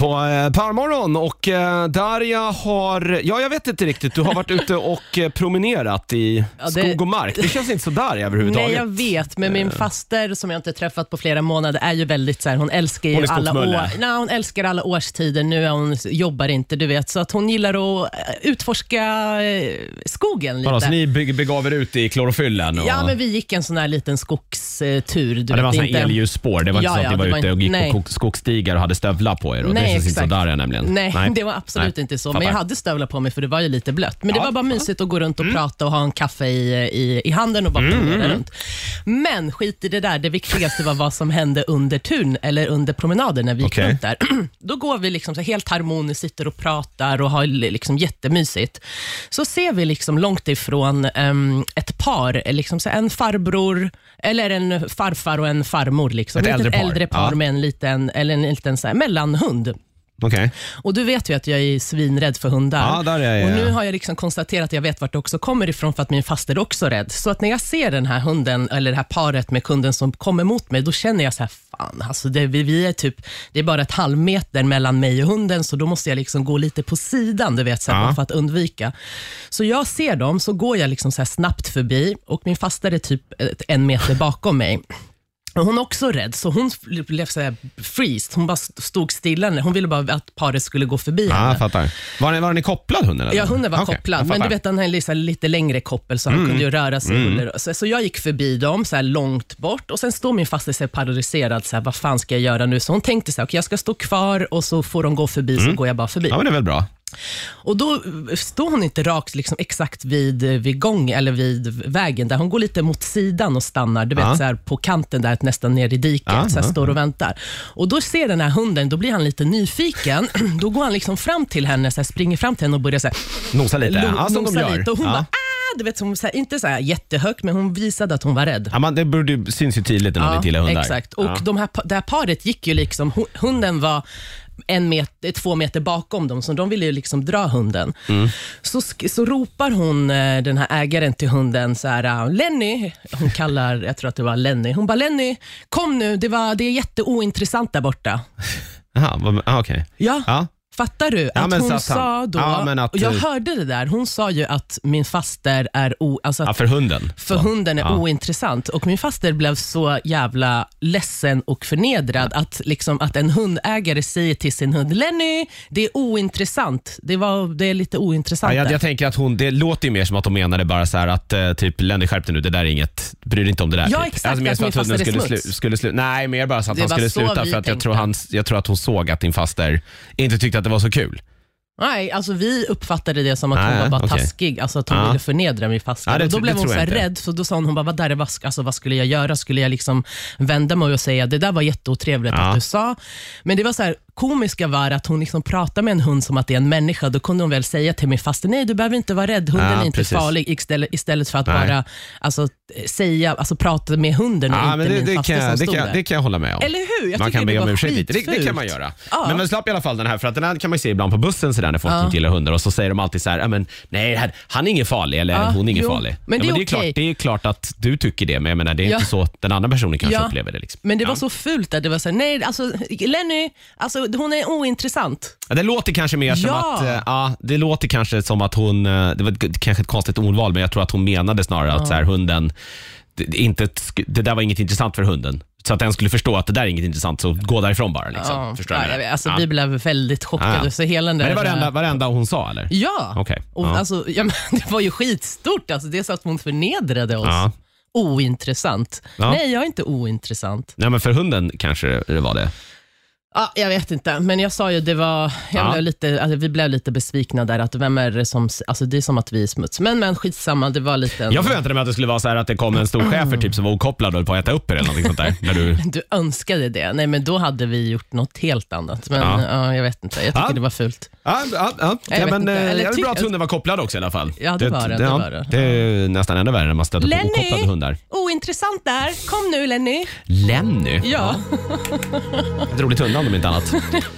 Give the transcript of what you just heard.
På eh, Parmorgon och eh, Darja har, ja jag vet inte riktigt, du har varit ute och eh, promenerat i Ja, det- skog och mark. Det känns inte så Darja överhuvudtaget. Nej, jag vet, men min faster som jag inte träffat på flera månader är ju väldigt så här, hon älskar ju Hon är alla skogsmulle. år, nej, hon älskar alla årstider. Nu är hon, jobbar inte, du vet, så att hon gillar att eh, utforska eh, skogen lite. Vadå, så ni beg- begav er ut i klorofyllen? Och... Ja, men vi gick en sån här liten skogstur. Du Ja, det vet, var sån inte- elljusspår. Det var inte Ja, så att ja, ni var det var ute och gick nej. på skogsstigar och hade stövlar på er. Och det Nej, känns inte så exakt. Darja nämligen. Nej, det var absolut Nej. inte så. Fattar. Men jag hade stövlar på mig för det var ju lite blött. Men det Ja, var bara mysigt att gå runt och prata och ha en kaffe i, i, i handen och bara Mm, promenera runt. Men skit i det där. Det viktigaste var vad som hände under turen eller under promenaden när vi gick Okej. runt där. Då går vi liksom så helt harmoniskt, sitter och pratar och har liksom jättemysigt. Så ser vi liksom långt ifrån em, ett par, liksom så en farbror, eller en farfar och en farmor. Liksom. Ett litet äldre par. äldre par Ja. med en liten, eller en liten så här mellanhund. Okej. Och du vet ju att jag är svinrädd för hundar. Ja, där är jag. Och nu har jag liksom konstaterat att jag vet vart det också kommer ifrån för att min faster är också rädd. Så att när jag ser den här hunden, eller det här paret med kunden som kommer mot mig, då känner jag så här, fan, alltså det, vi, är typ, det är bara ett halvmeter mellan mig och hunden, så då måste jag liksom gå lite på sidan, du vet, så här, Ja. för att undvika. Så jag ser dem, så går jag liksom så snabbt förbi och min faster är typ en meter bakom mig. Hon är också rädd, så hon blev så här freeze. Hon bara stod stilla. Hon ville bara att paret skulle gå förbi Ja, henne. fattar. Var den, var den kopplad hunden? Eller? Ja, hunden var Okej, kopplad, men du vet den här lite, lite längre koppel så han kunde ju röra sig. under. Så, så jag gick förbi dem så här långt bort och sen står min faster så paralyserad, så här, vad fan ska jag göra nu? Så hon tänkte så här, okay, jag ska stå kvar och så får de gå förbi, så går jag bara förbi. Ja, men det är väl bra. Och då står hon inte rakt liksom, exakt vid, eh, vid gång eller vid vägen, där hon går lite mot sidan och stannar, du vet, Ja. så här, på kanten där, nästan ner i diket, Ja, så här, ja, står och väntar. Och Då ser den här hunden, då blir han lite nyfiken. Då går han liksom fram till henne, så här, springer fram till henne och börjar så här, Nosa lite. lo- Ja, som de gör. lite. Och hon ja. bara, ah! Du vet, som, så här, inte så här jättehögt, men hon visade att hon var rädd. Ja, man, det borde, syns ju tydligt när man inte gillar hundar. Exakt. Och Ja. de här, det här paret gick ju liksom, hu- hunden var en meter, två meter bakom dem, så de ville ju liksom dra hunden. Mm. Så, så ropar hon, eh, den här ägaren till hunden, så här, ah, Lenny, hon kallar, jag tror att det var Lenny, hon bara Lenny, kom nu, det, var, det är jätteointressant där borta. Jaha, ja, okej. Ja, Ja. Fattar du? Att hon att sa då, Ja, att- och jag hörde det där, hon sa ju att min faster är o, alltså att ja, för hunden. för Så. hunden är ointressant. Och Min faster blev så jävla ledsen och förnedrad att, liksom, att en hundägare säger till sin hund, Lenny, det är ointressant. Det, var, det är lite ointressant Ja, jag, där." jag tänker att hon, det låter ju mer som att hon menade bara så här att eh, typ Lenny skärp dig nu, det där är inget, bry dig inte om det där. Ja, typ. exakt, mer att min att hunden faster är skulle, smuts. skulle slu, Nej, mer bara så att Det han skulle sluta för att jag tror, han, jag tror att hon såg att din faster inte tyckte att det var så kul. Nej, alltså vi uppfattade det som att hon Nej, var bara okej. taskig, alltså att hon Ja. ville förnedra min faster. Ja, det och då tr- blev det hon tror så jag här inte. rädd, så då sa hon, hon bara, vad, där, vad, alltså, vad skulle jag göra? Skulle jag liksom vända mig och säga, det där var jätteotrevligt Ja. att du sa. Men det var så här, komiska var att hon liksom pratar med en hund som att det är en människa. Då kunde hon väl säga till min faster, nej du behöver inte vara rädd, hunden Ja, är inte precis. farlig. Istället, istället för att Nej. bara alltså, säga, alltså, prata med hunden och Ja, inte det, min det, kan, som jag- det, stod kan, där. det kan jag hålla med om. Eller hur? Jag man kan be om ursäkt lite. Det, det kan man göra. Ja. Men man slapp i alla fall den här, för att den här kan man se ibland på bussen så där när folk inte gillar hundar och så säger de alltid så här, "Ja, men, nej han- är ingen farlig eller Ja, hon är ingen jo, farlig. men ja, det är men är okej. klart, det är klart att du tycker det, men jag menar, det är Ja. inte så att den andra personen kanske Ja. upplever det. Liksom. Men det var ja. så fult att det var så här, nej, alltså Lenny, alltså, hon är ointressant. Ja, det låter kanske mer som Ja. att, eh, ja, det låter kanske som att hon, eh, det var ett- kanske ett konstigt ordval, men jag tror att hon menade snarare att så här, hunden, det, det inte, sk- det där var inget intressant för hunden. Så att den skulle förstå att det där är inget intressant, så gå därifrån bara. Liksom. Ja, Förstår du vad jag jag menar? vet, alltså. Vi blev väldigt chockade. Ja, ja. Så hela den där, Men det var varenda, varenda hon sa eller? Ja, Okej, och ja. Alltså, ja men, det var ju skitstort. Alltså, det är så att hon förnedrade oss. Ja. Ointressant. Ja. Nej, jag är inte ointressant. Nej, men för hunden kanske det var det. Ja, jag vet inte, men jag sa ju det var, jag Ja. blev lite, alltså, vi blev lite besvikna där. Att vem är det som, alltså, det är som att vi är smuts. Men, men skitsamma, det var lite... en- Jag förväntade mig att det skulle vara så här att det kom en stor schäfer typ, som var okopplad och höll på att äta upp er eller någonting sånt där. När du... Du önskade det. Nej, men då hade vi gjort något helt annat. Men Ja. ja. jag vet inte, jag tycker Ja. det var fult. Ja, ja, ja. Jag ja vet men inte. eh, Eller det är ty- bra att hunden var kopplad också i alla fall. Ja, det var det, det ja, var det. det är nästan ännu värre när man stöter på Lenny! okopplade hundar. Ointressant där. Kom nu Lenny. Lenny? Ja. Ett roligt hundnamn om inte annat.